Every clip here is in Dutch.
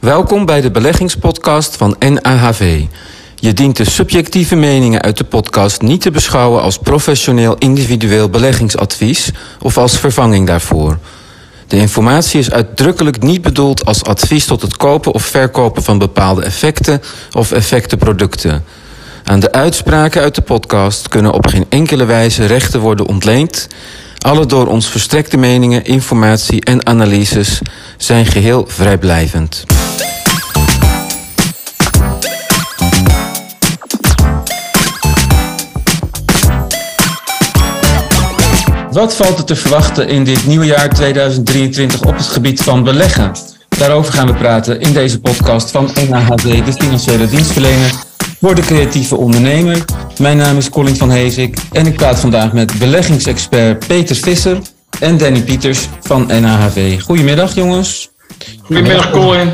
Welkom bij de beleggingspodcast van NAHV. Je dient de subjectieve meningen uit de podcast niet te beschouwen als professioneel individueel beleggingsadvies of als vervanging daarvoor. De informatie is uitdrukkelijk niet bedoeld als advies tot het kopen of verkopen van bepaalde effecten of effectenproducten. Aan de uitspraken uit de podcast kunnen op geen enkele wijze rechten worden ontleend. Alle door ons verstrekte meningen, informatie en analyses zijn geheel vrijblijvend. Wat valt er te verwachten in dit nieuwe jaar 2023 op het gebied van beleggen? Daarover gaan we praten in deze podcast van NAHD, de financiële dienstverlener voor de creatieve ondernemer. Mijn naam is Colin van Heesik en ik praat vandaag met beleggingsexpert Peter Visser en Danny Pieters van NAHV. Goedemiddag jongens. Goedemiddag Colin.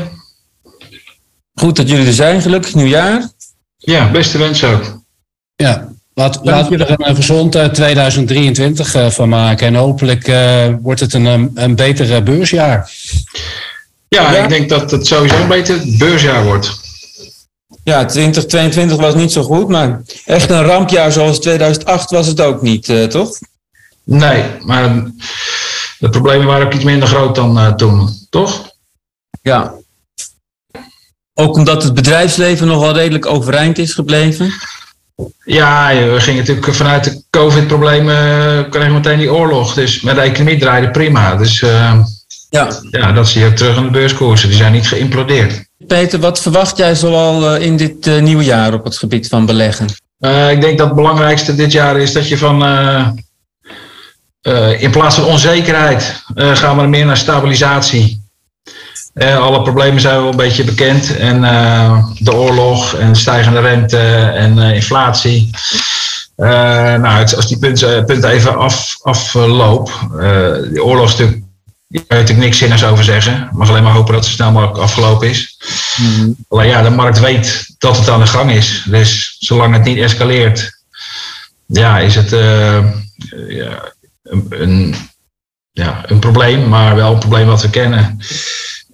Goed dat jullie er zijn, gelukkig nieuwjaar. Ja, beste wens ook. Ja, Laat, laten we er een gezond 2023 uh, van maken. En hopelijk uh, wordt het een, een beter beursjaar. Ja, ja, ik denk dat het sowieso een beter beursjaar wordt. Ja, 2022 was niet zo goed, maar echt een rampjaar zoals 2008 was het ook niet, uh, toch? Nee, maar de problemen waren ook iets minder groot dan toen, toch? Ja. Ook omdat het bedrijfsleven nog wel redelijk overeind is gebleven. Ja, we gingen natuurlijk vanuit de COVID-problemen, kregen we meteen die oorlog. Dus met de economie draaide prima. Dus ja. ja, dat zie je ook terug in de beurskoersen. Die zijn niet geïmplodeerd. Peter, wat verwacht jij zoal in dit uh, nieuwe jaar op het gebied van beleggen? Uh, ik denk dat het belangrijkste dit jaar is dat je van... in plaats van onzekerheid gaan we meer naar stabilisatie. Alle problemen zijn wel een beetje bekend. En de oorlog en stijgende rente en inflatie. nou, als die punten, even af, afloop. die oorlog is natuurlijk. Daar je natuurlijk niks zinnigs over zeggen. mag alleen maar hopen dat het snel mogelijk afgelopen is. Mm Alleen ja, de markt weet dat het aan de gang is. Dus zolang het niet escaleert, ja, is het ja, een, een, ja, een probleem, maar wel een probleem wat we kennen.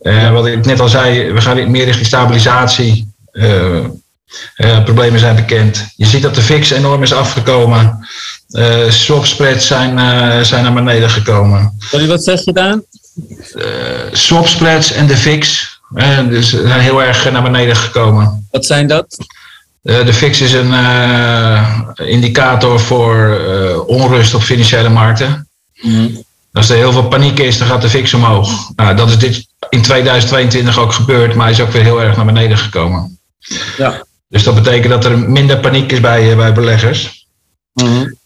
Uh, wat ik net al zei, we gaan meer richting stabilisatie. Uh, uh, problemen zijn bekend. Je ziet dat de VIX enorm is afgekomen. Swap spreads zijn, zijn naar beneden gekomen. Sorry, wat zeg je dan? swap spreads en de VIX dus zijn heel erg naar beneden gekomen. Wat zijn dat? de VIX is een indicator voor onrust op financiële markten. Mm. Als er heel veel paniek is, dan gaat de VIX omhoog. Nou, dat is dit in 2022 ook gebeurd, maar is ook weer heel erg naar beneden gekomen. Ja. Dus dat betekent dat er minder paniek is bij, bij beleggers. Mm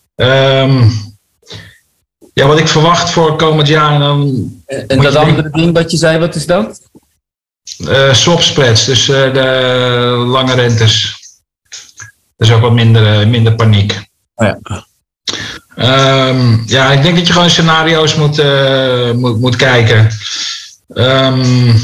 ja, wat ik verwacht voor komend jaar. Dan en dat andere ding wat je zei, wat is dat? Uh, swap spreads, dus uh, de lange rentes. Dus ook wat minder, uh, minder paniek. Oh ja. Um, ja, ik denk dat je gewoon scenario's moet, moet, moet kijken. Um,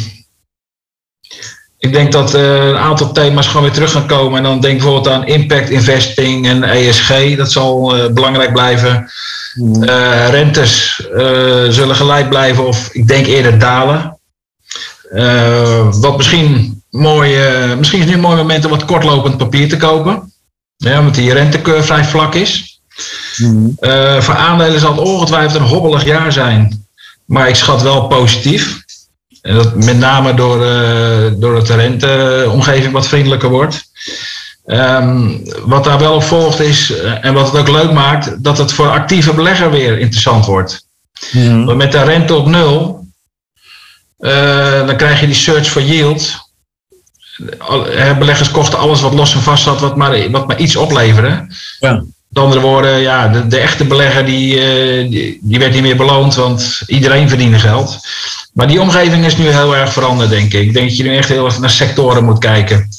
ik denk dat uh, een aantal thema's gewoon weer terug gaan komen. En dan denk ik bijvoorbeeld aan impact investing en ESG. Dat zal uh, belangrijk blijven. Uh, rentes zullen gelijk blijven of ik denk eerder dalen. wat misschien, mooi, misschien is nu een mooi moment om wat kortlopend papier te kopen. Ja, omdat die rentecurve vrij vlak is. Mm. voor aandelen zal het ongetwijfeld een hobbelig jaar zijn. Maar ik schat wel positief. En dat met name door, uh, door de renteomgeving wat vriendelijker wordt. Um, wat daar wel op volgt is, uh, en wat het ook leuk maakt, dat het voor actieve belegger weer interessant wordt. Mm. Want met de rente op nul, uh, dan krijg je die search for yield. Beleggers kochten alles wat los en vast zat, wat maar, wat maar iets opleverde. Ja. Met andere woorden, ja, de, de echte belegger die, die, die, werd niet meer beloond, want iedereen verdiende geld. Maar die omgeving is nu heel erg veranderd, denk ik. Ik denk dat je nu echt heel erg naar sectoren moet kijken.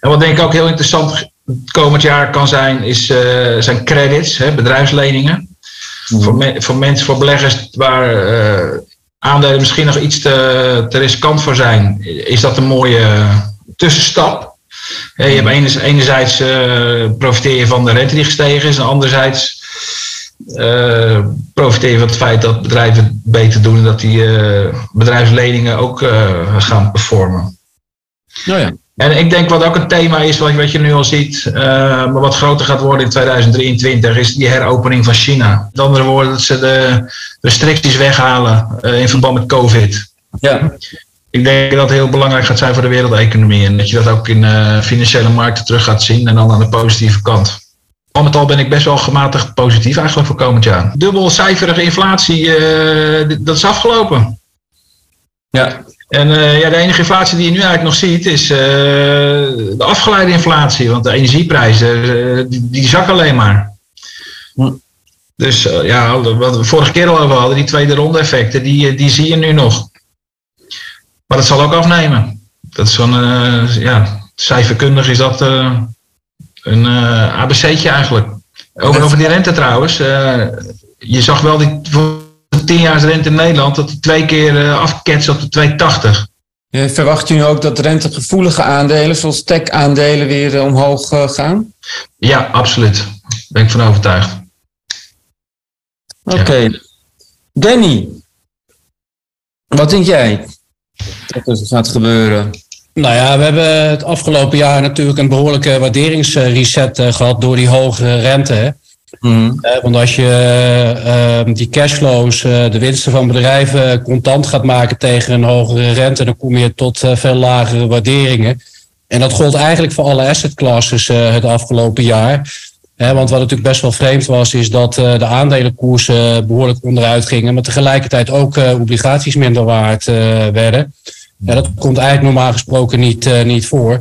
En wat denk ik ook heel interessant komend jaar kan zijn, is, uh, zijn credits, hè, bedrijfsleningen. Mm. Voor, me, voor mensen, voor beleggers waar uh, aandelen misschien nog iets te, te riskant voor zijn, is dat een mooie tussenstap. je hebt enerzijds, enerzijds uh, profiteer je van de rente die gestegen is, en anderzijds profiteer je van het feit dat bedrijven het beter doen en dat die bedrijfsleningen ook gaan performen. Nou ja. En ik denk wat ook een thema is, wat, wat je nu al ziet, maar wat groter gaat worden in 2023, is die heropening van China. Met andere woorden, dat ze de restricties weghalen in verband met COVID. Ja. Ik denk dat het heel belangrijk gaat zijn voor de wereldeconomie en dat je dat ook in financiële markten terug gaat zien en dan aan de positieve kant. Al met al ben ik best wel gematigd positief eigenlijk voor komend jaar. Dubbelcijferige inflatie, dat is afgelopen. Ja, en uh, ja, de enige inflatie die je nu eigenlijk nog ziet is uh, de afgeleide inflatie. Want de energieprijzen, die, die zakken alleen maar. Hm. Dus ja, wat we vorige keer al over hadden, die tweede ronde effecten, die, die zie je nu nog. Maar dat zal ook afnemen. Dat is zo'n, ja, cijferkundig is dat een ABC'tje eigenlijk. Over, over die rente trouwens. je zag wel die tienjaarsrente in Nederland, dat die twee keer uh, afketst op de 2,80. verwacht u nu ook dat rentegevoelige aandelen, zoals tech-aandelen, weer uh, omhoog uh, gaan? Ja, absoluut. Daar ben ik van overtuigd. Oké. Okay. Ja. Danny, wat denk jij dat er gaat gebeuren? Nou ja, we hebben het afgelopen jaar natuurlijk een behoorlijke waarderingsreset gehad door die hoge rente. Mm. want als je uh, die cashflows, uh, de winsten van bedrijven contant gaat maken tegen een hogere rente, dan kom je tot uh, veel lagere waarderingen. En dat gold eigenlijk voor alle asset classes het afgelopen jaar. want wat natuurlijk best wel vreemd was, is dat de aandelenkoersen behoorlijk onderuit gingen, maar tegelijkertijd ook obligaties minder waard werden. Ja, dat komt eigenlijk normaal gesproken niet, niet voor.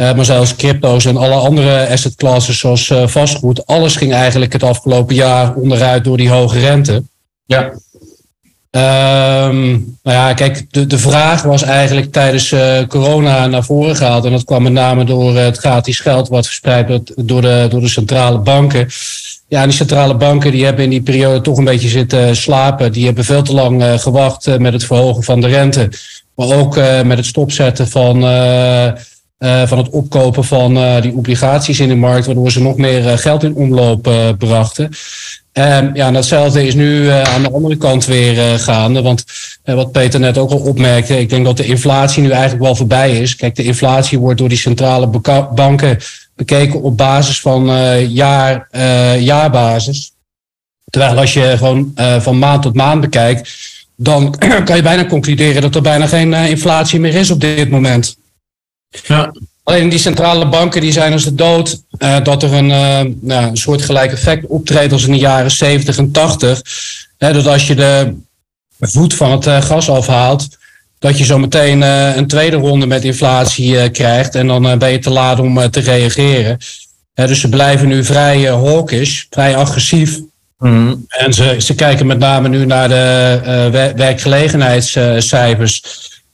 Uh, maar zelfs crypto's en alle andere asset classes zoals uh, vastgoed. Alles ging eigenlijk het afgelopen jaar onderuit door die hoge rente. Ja. Um, nou ja, kijk, de, de vraag was eigenlijk tijdens uh, corona naar voren gehaald. En dat kwam met name door het gratis geld wat verspreid werd door de, door de centrale banken. Ja, die centrale banken die hebben in die periode toch een beetje zitten slapen. Die hebben veel te lang gewacht met het verhogen van de rente. Maar ook met het stopzetten van uh, van het opkopen van die obligaties in de markt, waardoor ze nog meer geld in omloop brachten. En ja, en datzelfde is nu aan de andere kant weer gaande. Want wat Peter net ook al opmerkte, ik denk dat de inflatie nu eigenlijk wel voorbij is. Kijk, de inflatie wordt door die centrale banken bekeken op basis van jaar, jaarbasis. Terwijl als je gewoon van maand tot maand bekijkt, dan kan je bijna concluderen dat er bijna geen inflatie meer is op dit moment. Ja. Alleen die centrale banken die zijn als de dood uh, dat er een, uh, nou, een soortgelijk effect optreedt als in de jaren 70 en 80. Hè, dat als je de voet van het uh, gas afhaalt, dat je zo meteen een tweede ronde met inflatie krijgt. En dan ben je te laat om te reageren. dus ze blijven nu vrij hawkish, vrij agressief. Mm. En ze, ze kijken met name nu naar de werkgelegenheidscijfers.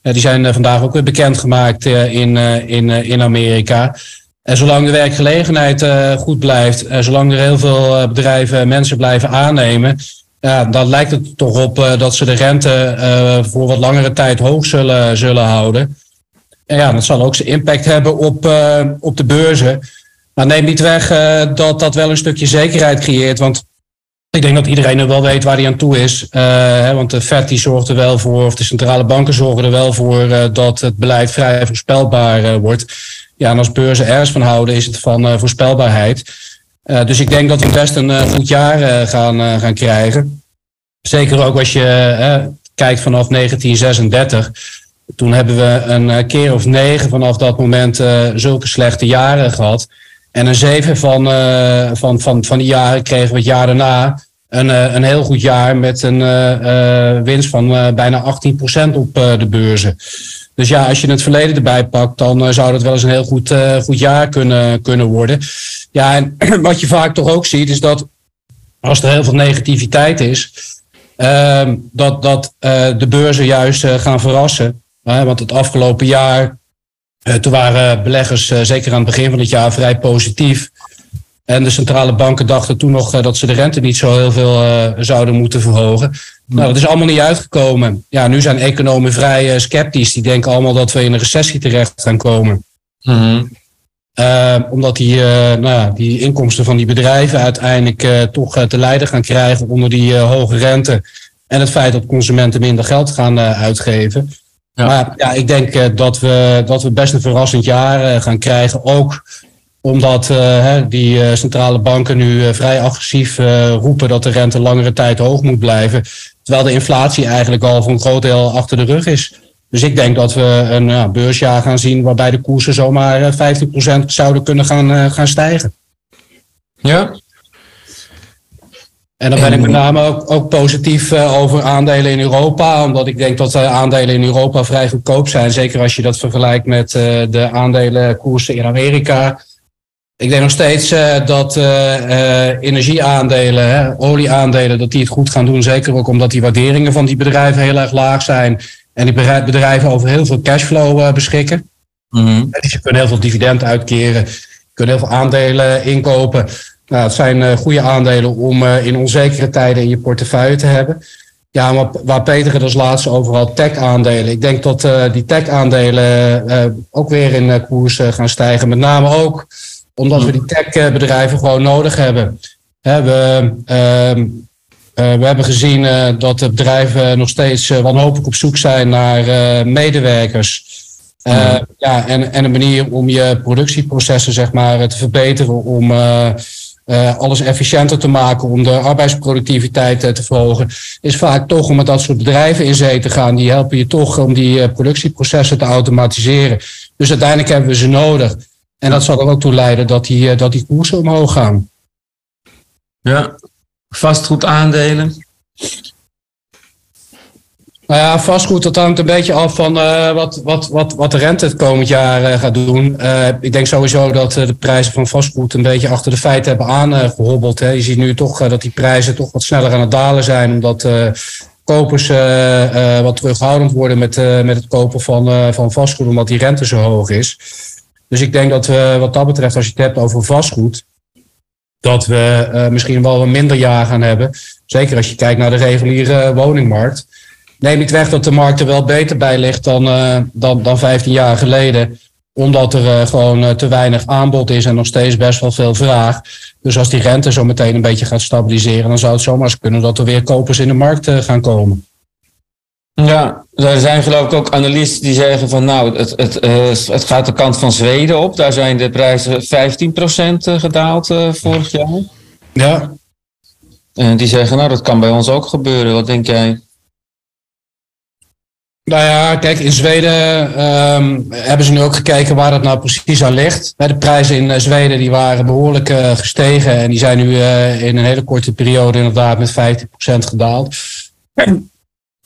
Eh, die zijn eh, vandaag ook weer bekendgemaakt in, in, in Amerika. En zolang de werkgelegenheid goed blijft, zolang er heel veel bedrijven mensen blijven aannemen, ja, dan lijkt het toch op dat ze de rente voor wat langere tijd hoog zullen, zullen houden. En ja, dat zal ook zijn impact hebben op, op de beurzen. Maar neem niet weg dat dat wel een stukje zekerheid creëert. Want ik denk dat iedereen er wel weet waar hij aan toe is. Hè, want de FED die zorgt er wel voor, of de centrale banken zorgen er wel voor uh, dat het beleid vrij voorspelbaar uh, wordt. Ja, en als beurzen ergens van houden, is het van voorspelbaarheid. dus ik denk dat we best een goed jaar gaan, gaan krijgen. Zeker ook als je kijkt vanaf 1936. Toen hebben we een keer of negen vanaf dat moment zulke slechte jaren gehad. En een zeven van, van, van, van die jaren kregen we het jaar daarna een, uh, een heel goed jaar met een uh, winst van bijna 18% op de beurzen. Dus ja, als je het verleden erbij pakt, dan zou dat wel eens een heel goed, goed jaar kunnen, kunnen worden. Ja, en wat je vaak toch ook ziet, is dat als er heel veel negativiteit is, ehm, dat, dat de beurzen juist gaan verrassen. want het afgelopen jaar toen waren beleggers, zeker aan het begin van het jaar, vrij positief. En de centrale banken dachten toen nog uh, dat ze de rente niet zo heel veel zouden moeten verhogen. Nou, dat is allemaal niet uitgekomen. Ja, nu zijn economen vrij sceptisch. Die denken allemaal dat we in een recessie terecht gaan komen. Mm omdat die, nou ja, die inkomsten van die bedrijven uiteindelijk toch te lijden gaan krijgen onder die hoge rente. En het feit dat consumenten minder geld gaan uitgeven. Ja. Maar ja, ik denk dat, we, dat we best een verrassend jaar gaan krijgen. Ook omdat uh, die uh, centrale banken nu uh, vrij agressief roepen dat de rente langere tijd hoog moet blijven. Terwijl de inflatie eigenlijk al voor een groot deel achter de rug is. Dus ik denk dat we een beursjaar gaan zien waarbij de koersen zomaar 15% zouden kunnen gaan, gaan stijgen. Ja. En dan ben ik met name ook, ook positief over aandelen in Europa. Omdat ik denk dat aandelen in Europa vrij goedkoop zijn. Zeker als je dat vergelijkt met de aandelenkoersen in Amerika. Ik denk nog steeds uh, dat uh, energieaandelen, hè, olieaandelen, dat die het goed gaan doen. Zeker ook omdat die waarderingen van die bedrijven heel erg laag zijn. En die bedrijven over heel veel cashflow beschikken. Mm Dus je kunt heel veel dividend uitkeren. Je kunt heel veel aandelen inkopen. Nou, het zijn goede aandelen om in onzekere tijden in je portefeuille te hebben. Ja, maar waar Peter het als laatste over had, tech-aandelen. Ik denk dat die tech-aandelen ook weer in koers gaan stijgen. Met name ook omdat we die techbedrijven gewoon nodig hebben. we, ehm, eh, we hebben gezien uh, dat de bedrijven nog steeds uh, wanhopig op zoek zijn naar medewerkers. ja, en, en een manier om je productieprocessen zeg maar, te verbeteren, om alles efficiënter te maken, om de arbeidsproductiviteit te verhogen, is vaak toch om met dat soort bedrijven in zee te gaan. Die helpen je toch om die productieprocessen te automatiseren. Dus uiteindelijk hebben we ze nodig. En dat zal er ook toe leiden dat die, eh, dat die koersen omhoog gaan. Ja, vastgoed aandelen. Nou ja, vastgoed, dat hangt een beetje af van uh, wat, wat, wat, wat de rente het komend jaar uh, gaat doen. Uh, ik denk sowieso dat de prijzen van vastgoed een beetje achter de feiten hebben aangehobbeld. Hè. Je ziet nu toch dat die prijzen toch wat sneller aan het dalen zijn, omdat kopers wat terughoudend worden met, met het kopen van, van vastgoed, omdat die rente zo hoog is. Dus ik denk dat we wat dat betreft, als je het hebt over vastgoed, dat we uh, misschien wel een minder jaar gaan hebben. Zeker als je kijkt naar de reguliere woningmarkt. Neem niet weg dat de markt er wel beter bij ligt dan, uh, dan, dan 15 jaar geleden. Omdat er uh, gewoon te weinig aanbod is en nog steeds best wel veel vraag. Dus als die rente zo meteen een beetje gaat stabiliseren, dan zou het zomaar kunnen dat er weer kopers in de markt gaan komen. Ja, er zijn geloof ik ook analisten die zeggen van nou, het, het, uh, het gaat de kant van Zweden op. Daar zijn de prijzen 15% eh, gedaald uh, vorig jaar. Ja. En die zeggen nou, dat kan bij ons ook gebeuren. Wat denk jij? Nou ja, kijk, in Zweden um, hebben ze nu ook gekeken waar dat nou precies aan ligt. De prijzen in Zweden die waren behoorlijk uh, gestegen en die zijn nu uh, in een hele korte periode inderdaad met 15% gedaald.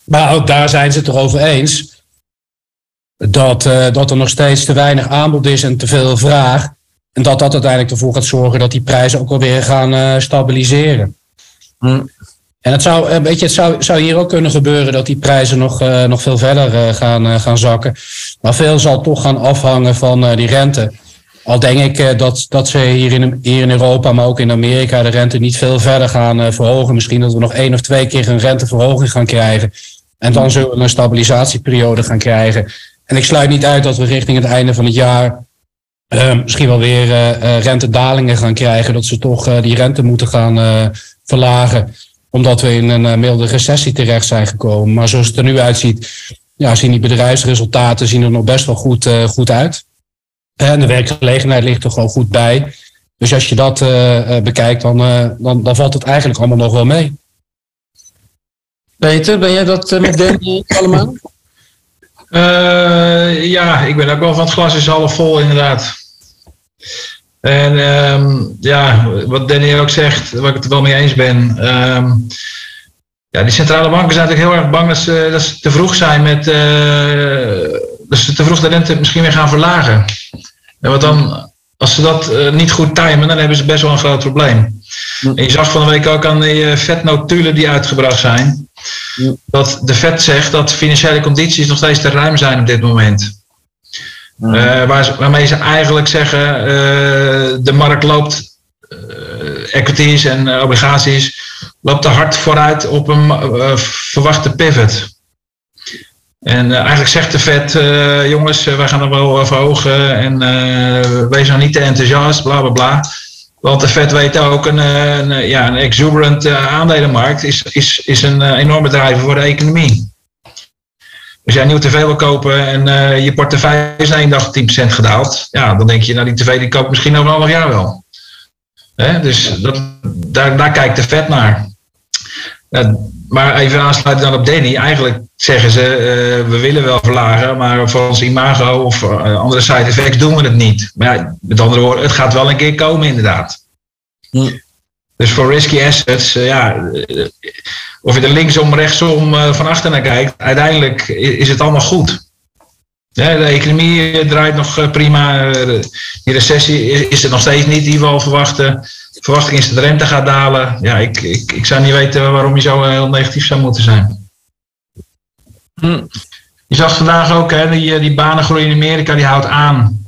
Maar ook daar zijn ze het erover eens dat, uh, dat er nog steeds te weinig aanbod is en te veel vraag. En dat dat uiteindelijk ervoor gaat zorgen dat die prijzen ook wel weer gaan uh, stabiliseren. Hm. En het zou, weet je, het zou, zou hier ook kunnen gebeuren dat die prijzen nog, uh, nog veel verder gaan, gaan zakken. Maar veel zal toch gaan afhangen van die rente. Al denk ik dat, dat ze hier in, hier in Europa, maar ook in Amerika, de rente niet veel verder gaan verhogen. Misschien dat we nog één of twee keer een renteverhoging gaan krijgen. En dan zullen we een stabilisatieperiode gaan krijgen. En ik sluit niet uit dat we richting het einde van het jaar uh, misschien wel weer rentedalingen gaan krijgen. Dat ze toch die rente moeten gaan verlagen. Omdat we in een milde recessie terecht zijn gekomen. Maar zoals het er nu uitziet, ja, zien die bedrijfsresultaten zien er nog best wel goed, goed uit. En de werkgelegenheid ligt er gewoon goed bij. Dus als je dat bekijkt, dan, dan, dan valt het eigenlijk allemaal nog wel mee. Peter, ben jij dat eh, met Danny allemaal? Uh, ja, ik ben ook wel van het glas is half vol inderdaad. En um, ja, wat Danny ook zegt, waar ik het wel mee eens ben. Um, ja, die centrale banken zijn natuurlijk heel erg bang dat ze, dat ze te vroeg zijn met. Uh, dat ze te vroeg de rente misschien weer gaan verlagen. En wat dan, als ze dat uh, niet goed timen, dan hebben ze best wel een groot probleem. En je zag van de week ook aan die vetnotulen die uitgebracht zijn dat de Fed zegt dat financiële condities nog steeds te ruim zijn op dit moment. Uh, waar, waarmee ze eigenlijk zeggen, uh, de markt loopt, uh, equities en obligaties, loopt te hard vooruit op een verwachte pivot. En eigenlijk zegt de Fed, jongens, wij gaan er wel verhogen en wees nou niet te enthousiast, bla bla bla. Want de Fed weet ook, een, een ja, een exuberant aandelenmarkt is, is, is een enorme drijver voor de economie. Als jij een nieuwe tv wil kopen en uh, je portefeuille is na één dag 10% gedaald, ja, dan denk je, nou die tv die koopt misschien over een half jaar wel. Hè? Dus dat, daar, daar kijkt de vet naar. Maar even aansluiten dan op Danny. Eigenlijk zeggen ze, uh, we willen wel verlagen, maar voor ons imago of andere side effects doen we het niet. Maar ja, met andere woorden, het gaat wel een keer komen inderdaad. Hm. Dus voor risky assets, ja, of je er linksom, rechtsom, van achter naar kijkt, uiteindelijk is het allemaal goed. de economie draait nog eh, prima. Die recessie is er nog steeds niet die we al verwachten. Verwachting is dat de rente gaat dalen. Ja, ik, ik, ik zou niet weten waarom je zo heel negatief zou moeten zijn. Hm. Je zag vandaag ook, hè, die, die banengroei in Amerika, die houdt aan.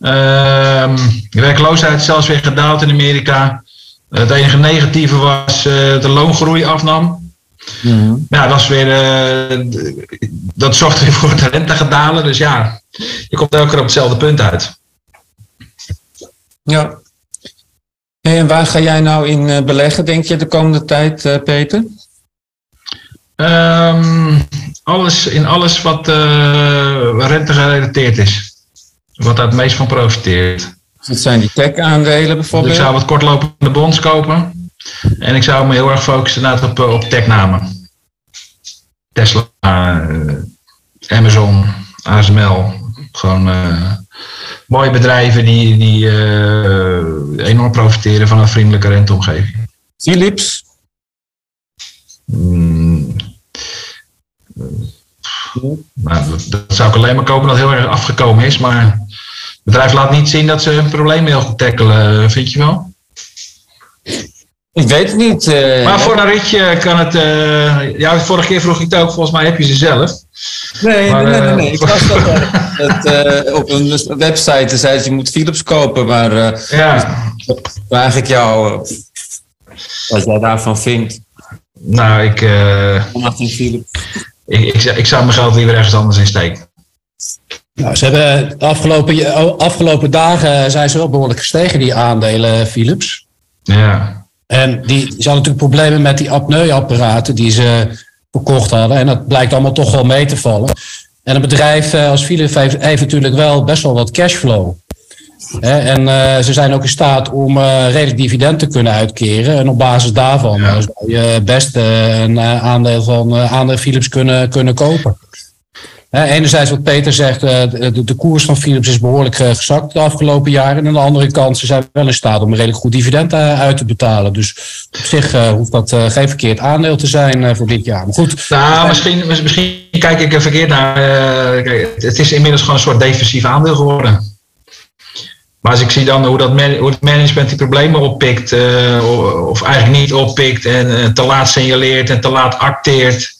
Uh, de werkloosheid is zelfs weer gedaald in Amerika. Het enige negatieve was uh, de loongroei afnam. Mm Ja, dat, is weer, dat zorgt weer voor de rente gaat dalen. Dus ja, je komt elke keer op hetzelfde punt uit. Ja. En waar ga jij nou in uh, beleggen, denk je, de komende tijd, Peter? Um, alles, in alles wat rente gerelateerd is. Wat daar het meest van profiteert. Dat zijn die tech-aandelen bijvoorbeeld. ik zou wat kortlopende bonds kopen. En ik zou me heel erg focussen op, op tech-namen. Tesla, Amazon, ASML. Gewoon uh, mooie bedrijven die, die uh, enorm profiteren van een vriendelijke renteomgeving. Philips? Mm. Nou, dat, zou ik alleen maar kopen dat heel erg afgekomen is. Maar bedrijf laat niet zien dat ze hun probleem heel goed tackelen, vind je wel? Ik weet het niet. Uh, maar voor een ritje kan het. Uh, ja, vorige keer vroeg ik het ook, volgens mij heb je ze zelf. Nee, maar, nee, nee, nee, Ik was dat, dat uh, op een website zei je moet Philips kopen, maar. ja. Vraag ik jou wat jij daarvan vindt. Nou, ik. ik, ik, ik zou mijn geld liever ergens anders in steken. Nou, ze hebben de afgelopen, afgelopen dagen zijn ze wel behoorlijk gestegen, die aandelen Philips. Ja. En die, ze hadden natuurlijk problemen met die apneuapparaten die ze verkocht hadden. En dat blijkt allemaal toch wel mee te vallen. En een bedrijf eh, als Philips heeft, natuurlijk wel best wel wat cashflow. en uh, ze zijn ook in staat om uh, redelijk dividend te kunnen uitkeren. En op basis daarvan ja. zou je best een aandeel van aandeel Philips kunnen, kunnen kopen enerzijds wat Peter zegt, eh, de, de, koers van Philips is behoorlijk eh, gezakt de afgelopen jaren. En aan de andere kant, ze zijn wel in staat om een redelijk goed dividend eh, uit te betalen. Dus op zich hoeft dat geen verkeerd aandeel te zijn voor dit jaar. Maar goed. Nou, misschien, misschien kijk ik er verkeerd naar. het is inmiddels gewoon een soort defensief aandeel geworden. Maar als ik zie dan hoe, dat hoe het management die problemen oppikt, of eigenlijk niet oppikt en te laat signaleert en te laat acteert.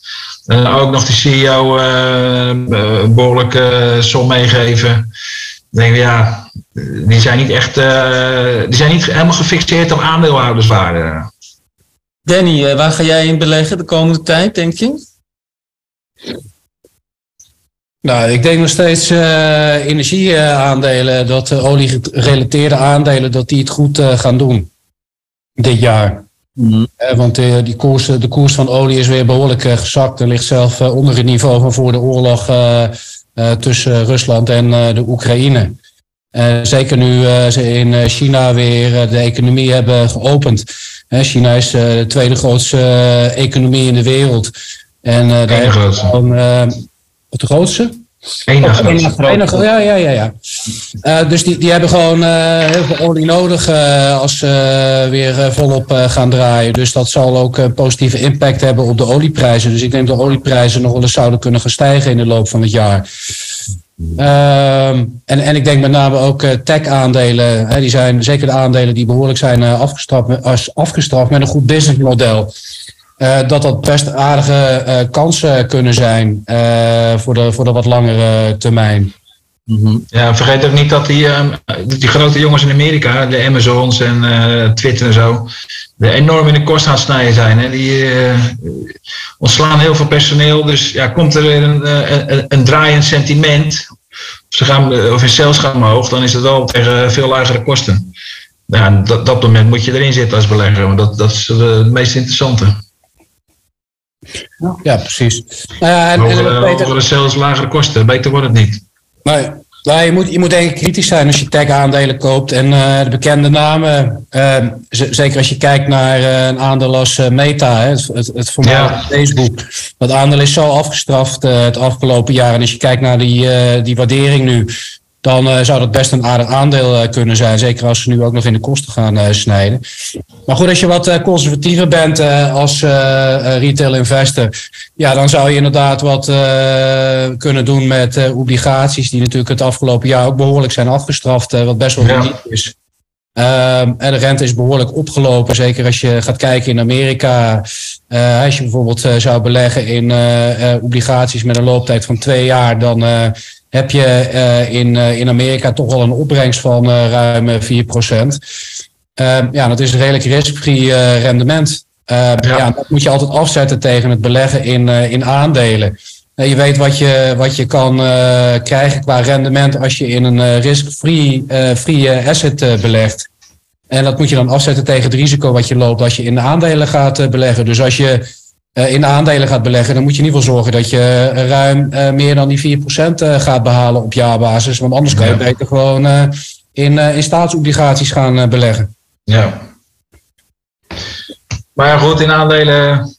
Uh, ook nog de CEO uh, een behoorlijke som meegeven. Dan denk ik, ja, die zijn niet echt, uh, die zijn niet helemaal gefixeerd op aandeelhouderswaarde. Danny, waar ga jij in beleggen de komende tijd, denk je? Nou, ik denk nog steeds uh, energieaandelen, dat olie-gerelateerde aandelen, dat die het goed uh, gaan doen dit jaar. Mm want uh, die koers, de koers van olie is weer behoorlijk uh, gezakt. Er ligt zelf uh, onder het niveau van voor de oorlog tussen Rusland en de Oekraïne. zeker nu ze in China weer de economie hebben geopend. China is de tweede grootste economie in de wereld. En daar de grootste. Van, de grootste? Enige. ja, ja, ja. ja. Uh, dus die, die hebben gewoon uh, heel veel olie nodig uh, als ze weer volop gaan draaien. Dus dat zal ook een positieve impact hebben op de olieprijzen. Dus ik denk dat de olieprijzen nog wel eens zouden kunnen gaan stijgen in de loop van het jaar. Ehm, en, en ik denk met name ook tech-aandelen. die zijn zeker de aandelen die behoorlijk zijn afgestraft, als afgestraft met een goed businessmodel. Uh, dat dat best aardige uh, kansen kunnen zijn uh, voor, de, voor de wat langere termijn. Mhm. Ja, vergeet ook niet dat die, die grote jongens in Amerika, de Amazons en Twitter en zo, de enorm in de kost het snijden zijn. Hè. Die ontslaan heel veel personeel. Dus ja, komt er een, een, een draaiend sentiment. Of, ze gaan, of in sales gaan omhoog, dan is het wel tegen veel lagere kosten. Ja, dat, dat moment moet je erin zitten als belegger, want dat, dat is het meest interessante. Ja, precies. Ja, en, sales lagere kosten, beter wordt het niet. Nee, nou, je, moet, je moet denk ik kritisch zijn als je tech-aandelen koopt. En uh, de bekende namen, uh, zeker als je kijkt naar uh, een aandeel als Meta, hè, het, het, het voormalige Facebook. Dat aandeel is zo afgestraft het afgelopen jaar. En als je kijkt naar die, die waardering nu, dan uh, zou dat best een aardig aandeel uh, kunnen zijn. Zeker als ze nu ook nog in de kosten gaan uh, snijden. Maar goed, als je wat conservatiever bent als retail investor, ja, dan zou je inderdaad wat kunnen doen met obligaties, die natuurlijk het afgelopen jaar ook behoorlijk zijn afgestraft, wat best wel ja. is. Um, en de rente is behoorlijk opgelopen, zeker als je gaat kijken in Amerika. als je bijvoorbeeld zou beleggen in obligaties met een looptijd van twee jaar, dan heb je uh, in, uh, in Amerika toch wel een opbrengst van uh, ruim 4%. Ehm, ja, dat is een redelijk riskvrij rendement. Ehm, ja. ja. dat moet je altijd afzetten tegen het beleggen in, in aandelen. je weet wat je, wat je kan krijgen qua rendement als je in een risk-free asset belegt. En dat moet je dan afzetten tegen het risico wat je loopt als je in aandelen gaat beleggen. Dus als je in aandelen gaat beleggen, dan moet je in ieder geval zorgen dat je ruim uh, meer dan die 4% uh, gaat behalen op jaarbasis. Want anders kan je beter gewoon in, in staatsobligaties gaan beleggen. Ja. Maar goed, in aandelen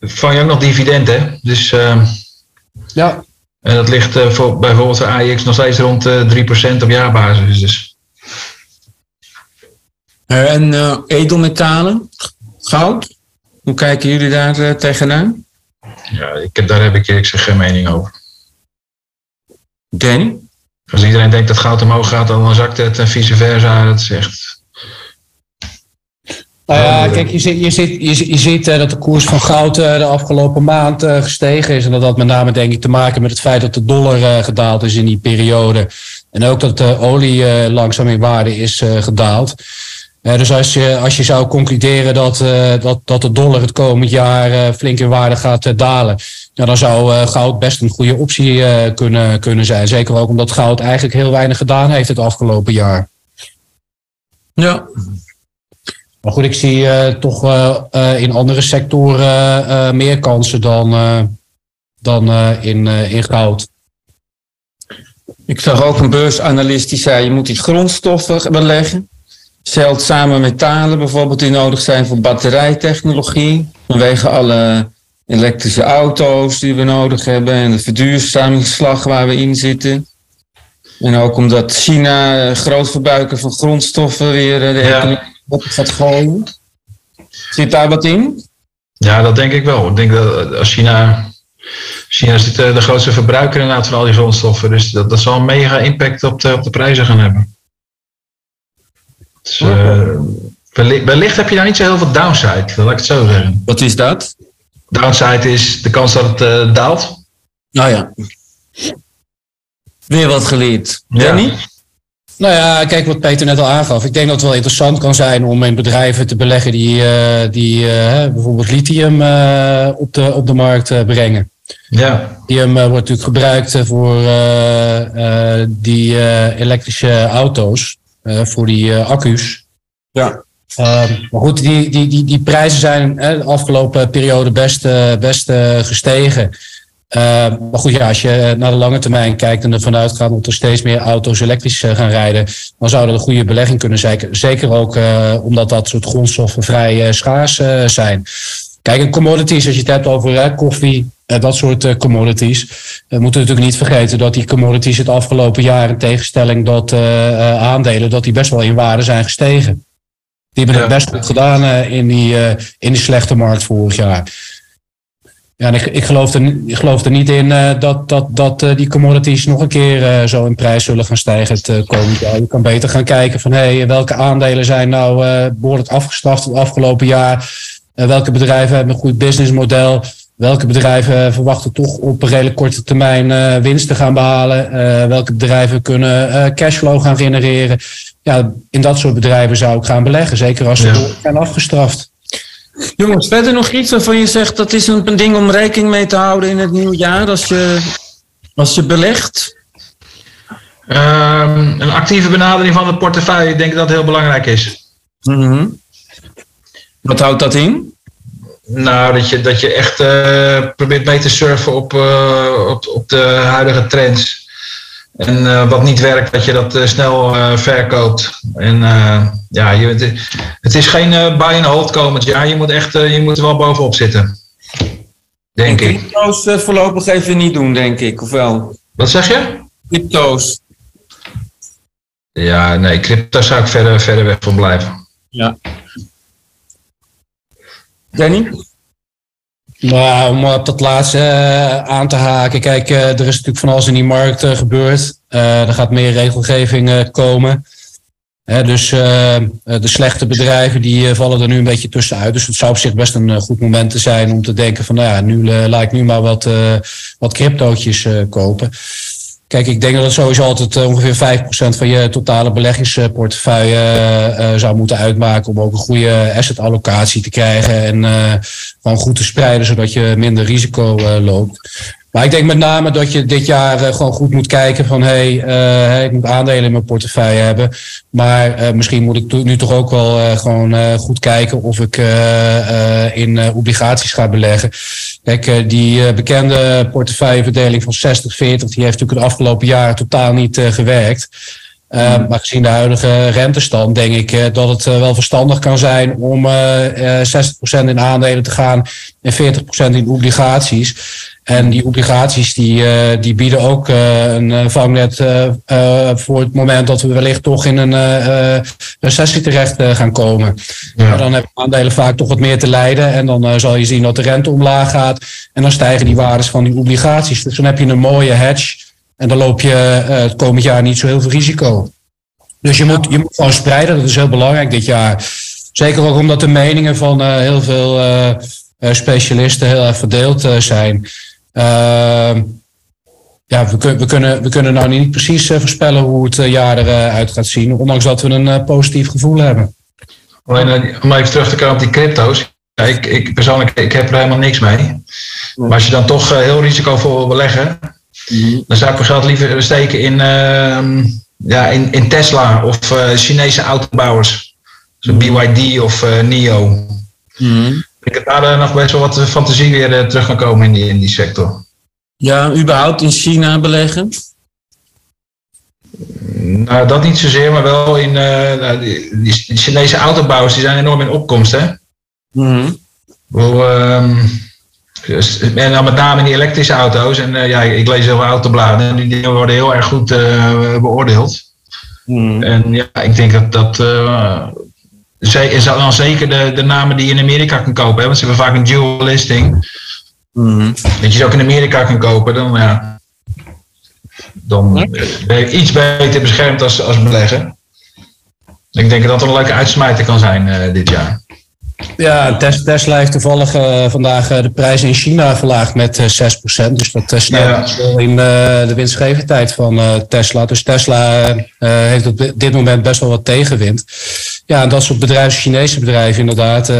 vang je ook nog dividend, hè? Dus ehm, ja. En dat ligt voor, bijvoorbeeld voor AIX nog steeds rond 3% op jaarbasis. Dus. En edelmetalen, goud? Hoe kijken jullie daar uh, tegenaan? Ja, ik, daar heb ik eerlijk gezegd geen mening over. Danny? Als iedereen denkt dat goud omhoog gaat, dan zakt het en vice versa. Dat echt... Nou ja, kijk, je ziet, je ziet, je, je ziet uh, dat de koers van goud uh, de afgelopen maand uh, gestegen is. En dat had met name denk ik te maken met het feit dat de dollar gedaald is in die periode. En ook dat de olie langzaam in waarde is gedaald dus als je, als je zou concluderen dat, uh, dat, dat de dollar het komend jaar uh, flink in waarde gaat uh, dalen, ja, dan zou goud best een goede optie kunnen, kunnen zijn. Zeker ook omdat goud eigenlijk heel weinig gedaan heeft het afgelopen jaar. Ja. Maar goed, ik zie toch in andere sectoren meer kansen dan, dan in, in goud. Ik zag ook een beursanalist die zei: je moet die grondstoffen beleggen zeldzame metalen bijvoorbeeld die nodig zijn voor batterijtechnologie. Vanwege alle elektrische auto's die we nodig hebben en de verduurzamingsslag waar we in zitten. En ook omdat China eh, groot verbruiker van grondstoffen weer eh, de economie op gaat gooien. Zit daar wat in? Ja, dat denk ik wel. Ik denk dat als China. China is de grootste verbruiker inderdaad van al die grondstoffen. Dus dat, dat zal een mega impact op de, op de prijzen gaan hebben. Dus, uh, wellicht, heb je daar niet zo heel veel downside, laat ik het zo zeggen. Wat is dat? Downside is de kans dat het uh, daalt. Nou ja. Weer wat geleerd. Danny? Ja. Nou ja, kijk wat Peter net al aangaf. Ik denk dat het wel interessant kan zijn om in bedrijven te beleggen die, uh, die bijvoorbeeld lithium op, de, op de markt brengen. Ja. Lithium wordt natuurlijk gebruikt voor die elektrische auto's. Eh, voor die eh, accu's. Ja. Ehm, maar goed, die, die, die, die prijzen zijn de afgelopen periode best, eh, best gestegen. Ehm, maar goed, ja, als je naar de lange termijn kijkt en ervan uitgaat dat er steeds meer auto's elektrisch gaan rijden, dan zou dat een goede belegging kunnen zijn. Zeker ook omdat dat soort grondstoffen vrij schaars zijn. Kijk, en commodities, als je het hebt over koffie, dat soort uh, commodities. We moeten natuurlijk niet vergeten dat die commodities het afgelopen jaar, in tegenstelling tot uh, aandelen, dat die best wel in waarde zijn gestegen. Die hebben het best goed gedaan in, die, in die slechte markt vorig jaar. Ja, en ik, ik, geloof, er, ik geloof er niet in dat, dat, dat die commodities nog een keer zo in prijs zullen gaan stijgen het komend jaar. Je kan beter gaan kijken van hey, welke aandelen zijn nou behoorlijk afgestraft het afgelopen jaar. welke bedrijven hebben een goed businessmodel welke bedrijven verwachten toch op een redelijk korte termijn uh, winst te gaan behalen? Uh, welke bedrijven kunnen uh, cashflow gaan genereren? Ja, in dat soort bedrijven zou ik gaan beleggen. Zeker als ze ja. zijn afgestraft. Jongens, verder nog iets waarvan je zegt dat is een, een ding om rekening mee te houden in het nieuwe jaar als je, als je belegt? Um, een actieve benadering van de portefeuille, ik denk dat dat heel belangrijk is. Mm -hmm. Wat houdt dat in? Nou, dat je, dat je echt uh, probeert mee te surfen op, uh, op, op de huidige trends. En uh, wat niet werkt, dat je dat snel verkoopt. En ja, je, het is geen buy and hold komend jaar. Je moet echt je moet er wel bovenop zitten. Denk en ik. Crypto's voorlopig even niet doen, denk ik, of wel? Wat zeg je? Crypto's. Ja, nee, crypto zou ik verder, verder weg van blijven. Ja. Danny? Nou, om op dat laatste uh, aan te haken. Kijk, uh, er is natuurlijk van alles in die markt uh, gebeurd. er gaat meer regelgeving komen. dus de slechte bedrijven die vallen er nu een beetje tussenuit. Dus het zou op zich best een goed moment zijn om te denken van... nou ja, nu laat ik nu maar wat, wat cryptootjes kopen. Kijk, ik denk dat het sowieso altijd ongeveer 5% van je totale beleggingsportefeuille uh, zou moeten uitmaken om ook een goede assetallocatie te krijgen en gewoon goed te spreiden, zodat je minder risico loopt. Maar ik denk met name dat je dit jaar gewoon goed moet kijken van hé, hey, ik moet aandelen in mijn portefeuille hebben. Maar misschien moet ik nu toch ook wel gewoon goed kijken of ik in obligaties ga beleggen. Kijk, die bekende portefeuilleverdeling van 60-40, die heeft natuurlijk de afgelopen jaren totaal niet gewerkt. Uh, maar gezien de huidige rentestand denk ik uh, dat het uh, wel verstandig kan zijn om 60% in aandelen te gaan en 40% in obligaties. En die obligaties die, die bieden ook een vangnet voor het moment dat we wellicht toch in een recessie terecht gaan komen. Ja. Maar dan hebben aandelen vaak toch wat meer te lijden. En dan zal je zien dat de rente omlaag gaat. En dan stijgen die waardes van die obligaties. Dus dan heb je een mooie hedge en dan loop je het komend jaar niet zo heel veel risico. Dus je moet, je moet gewoon spreiden, dat is heel belangrijk dit jaar. Zeker ook omdat de meningen van uh, heel veel uh, specialisten heel erg verdeeld zijn. Ehm, ja, we, we, kunnen, we kunnen nou niet precies voorspellen hoe het jaar eruit gaat zien, ondanks dat we een positief gevoel hebben. Alleen om even terug te komen op die crypto's. Ik, ik persoonlijk ik heb er helemaal niks mee. Maar als je dan toch heel risicovol wil beleggen, mm. dan zou ik mijn geld liever steken in ehm, ja, in, in Tesla of uh, Chinese autobouwers. Zoals BYD of uh, NIO. Mm. Ik denk dat daar uh, nog best wel wat fantasie weer terug kan komen in die, in die sector. Ja, überhaupt in China beleggen? Nou, dat niet zozeer, maar wel in nou, die, die, Chinese autobouwers, die zijn enorm in opkomst, hè? Mm. Wel, um, dus, en dan met name in die elektrische auto's. En uh, ja, ik lees heel veel autobladen en die dingen worden heel erg goed uh, beoordeeld. Mm. En ja, ik denk dat dat. Uh, is dan zeker de, de namen die je in Amerika kan kopen. Hè? Want ze hebben vaak een dual listing. Mm. Dat je ze ook in Amerika kan kopen. Dan, ja, dan ben je iets beter beschermd als, als belegger. Ik denk dat dat een leuke uitsmijter kan zijn dit jaar. Ja, Tesla heeft toevallig uh, vandaag uh, de prijzen in China verlaagd met uh, 6%. Dus dat snijdt ja. in de winstgevendheid van Tesla. Dus Tesla heeft op dit moment best wel wat tegenwind. Ja, en dat soort bedrijven, Chinese bedrijven inderdaad.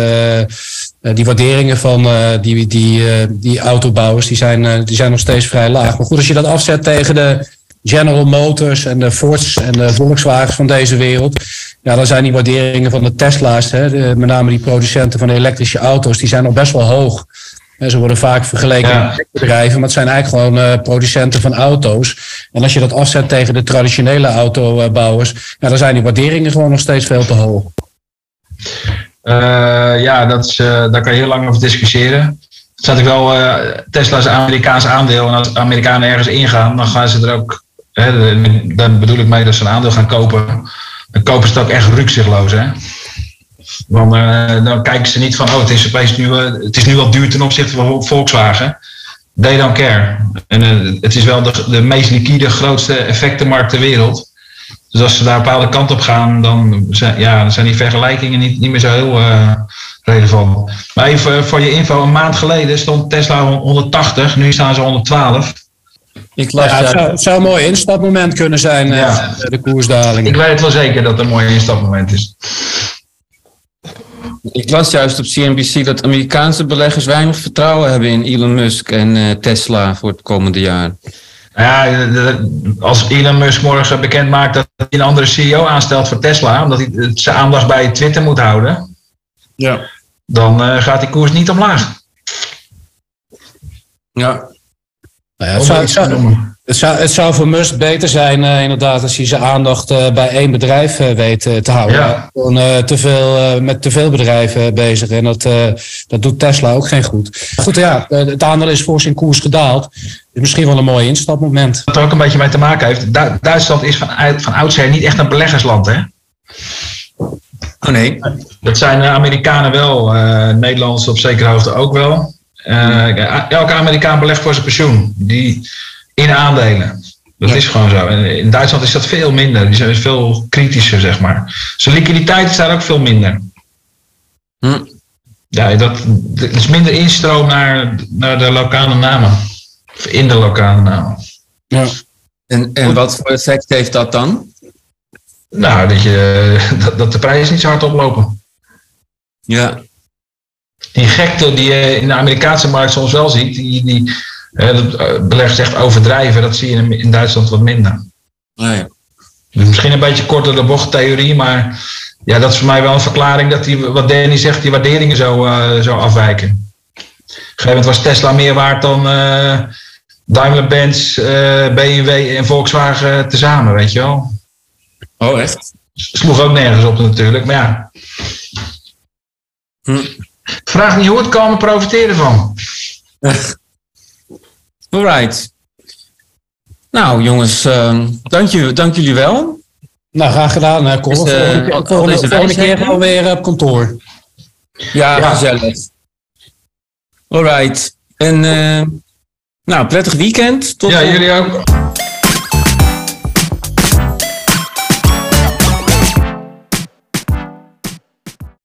die waarderingen van die, die, die autobouwers die zijn, die zijn nog steeds vrij laag. Maar goed, als je dat afzet tegen de General Motors en de Fords en de Volkswagens van deze wereld. Ja, dan zijn die waarderingen van de Tesla's, hè, de, met name die producenten van de elektrische auto's, die zijn nog best wel hoog. En ze worden vaak vergeleken ja. met bedrijven, maar het zijn eigenlijk gewoon uh, producenten van auto's. En als je dat afzet tegen de traditionele autobouwers, ja, dan zijn die waarderingen gewoon nog steeds veel te hoog. Uh, ja, dat is, uh, daar kan je heel lang over discussiëren. Zat ik wel, Tesla's Amerikaans aandeel. En als Amerikanen ergens ingaan, dan gaan ze er ook Hè, daar bedoel ik mee dat ze een aandeel gaan kopen. Dan kopen ze het ook echt rukzichtloos. Hè? Want uh, dan kijken ze niet van, oh, het is, opeens nu, uh, het is nu wat duur ten opzichte van Volkswagen. They don't care. En uh, het is wel de, de meest liquide, grootste effectenmarkt ter wereld. Dus als ze daar een bepaalde kant op gaan, dan zijn, ja, dan zijn die vergelijkingen niet, niet meer zo heel relevant. Maar even voor je info, een maand geleden stond Tesla 180, nu staan ze 112. Ik las, ja, het, zou, het zou een mooi instapmoment kunnen zijn, ja. de koersdaling. Ik weet wel zeker dat het een mooi instapmoment is. Ik las juist op CNBC dat Amerikaanse beleggers weinig vertrouwen hebben in Elon Musk en uh, Tesla voor het komende jaar. Ja, als Elon Musk morgen bekend maakt dat hij een andere CEO aanstelt voor Tesla, omdat hij zijn aandacht bij Twitter moet houden, ja. dan gaat die koers niet omlaag. Ja. Nou ja, het, zou, het, zou, het, zou, het, zou, voor Musk beter zijn, uh, inderdaad, als hij zijn aandacht uh, bij één bedrijf uh, weet te houden. Ja. Gewoon te veel, met te veel bedrijven bezig. En dat, dat doet Tesla ook geen goed. Goed, ja, het aandeel is voor zijn koers gedaald. Is misschien wel een mooi instapmoment. Wat er ook een beetje mee te maken heeft. Du Duitsland is van, van oudsher niet echt een beleggersland, hè? Oh nee. Dat zijn de Amerikanen wel, Nederlanders op zekere hoogte ook wel. Uh, elke Amerikaan belegt voor zijn pensioen. Die in aandelen. Dat is gewoon zo. En in Duitsland is dat veel minder. Die zijn veel kritischer, zeg maar. Zijn liquiditeit is daar ook veel minder. Hm. Ja, dat, dat is minder instroom naar, naar de lokale namen. Of in de lokale namen. Ja. En, en wat voor effect heeft dat dan? Nou, dat, je, dat, dat de prijzen niet zo hard oplopen. Ja, die gekte die je in de Amerikaanse markt soms wel ziet, die, die uh, beleggers echt overdrijven, dat zie je in, in Duitsland wat minder. Ja. Dus misschien een beetje korter de bocht theorie, maar ja, dat is voor mij wel een verklaring dat die, wat Danny zegt, die waarderingen zo, uh, zo afwijken. Op een gegeven moment was Tesla meer waard dan uh, Daimler-Benz, BMW en Volkswagen tezamen, weet je wel. Oh, echt? Sloeg ook nergens op natuurlijk, maar ja. Hm. Vraag niet hoe het kan, profiteren van. Alright. Nou, jongens, uh, dank, je, dank jullie wel. Nou, graag gedaan, hè, Cor. Dus, uh, volgende, volgende keer gewoon weer op kantoor. Ja, ja. gezellig. Alright. En uh, nou, prettig weekend. Tot ja, jullie ook.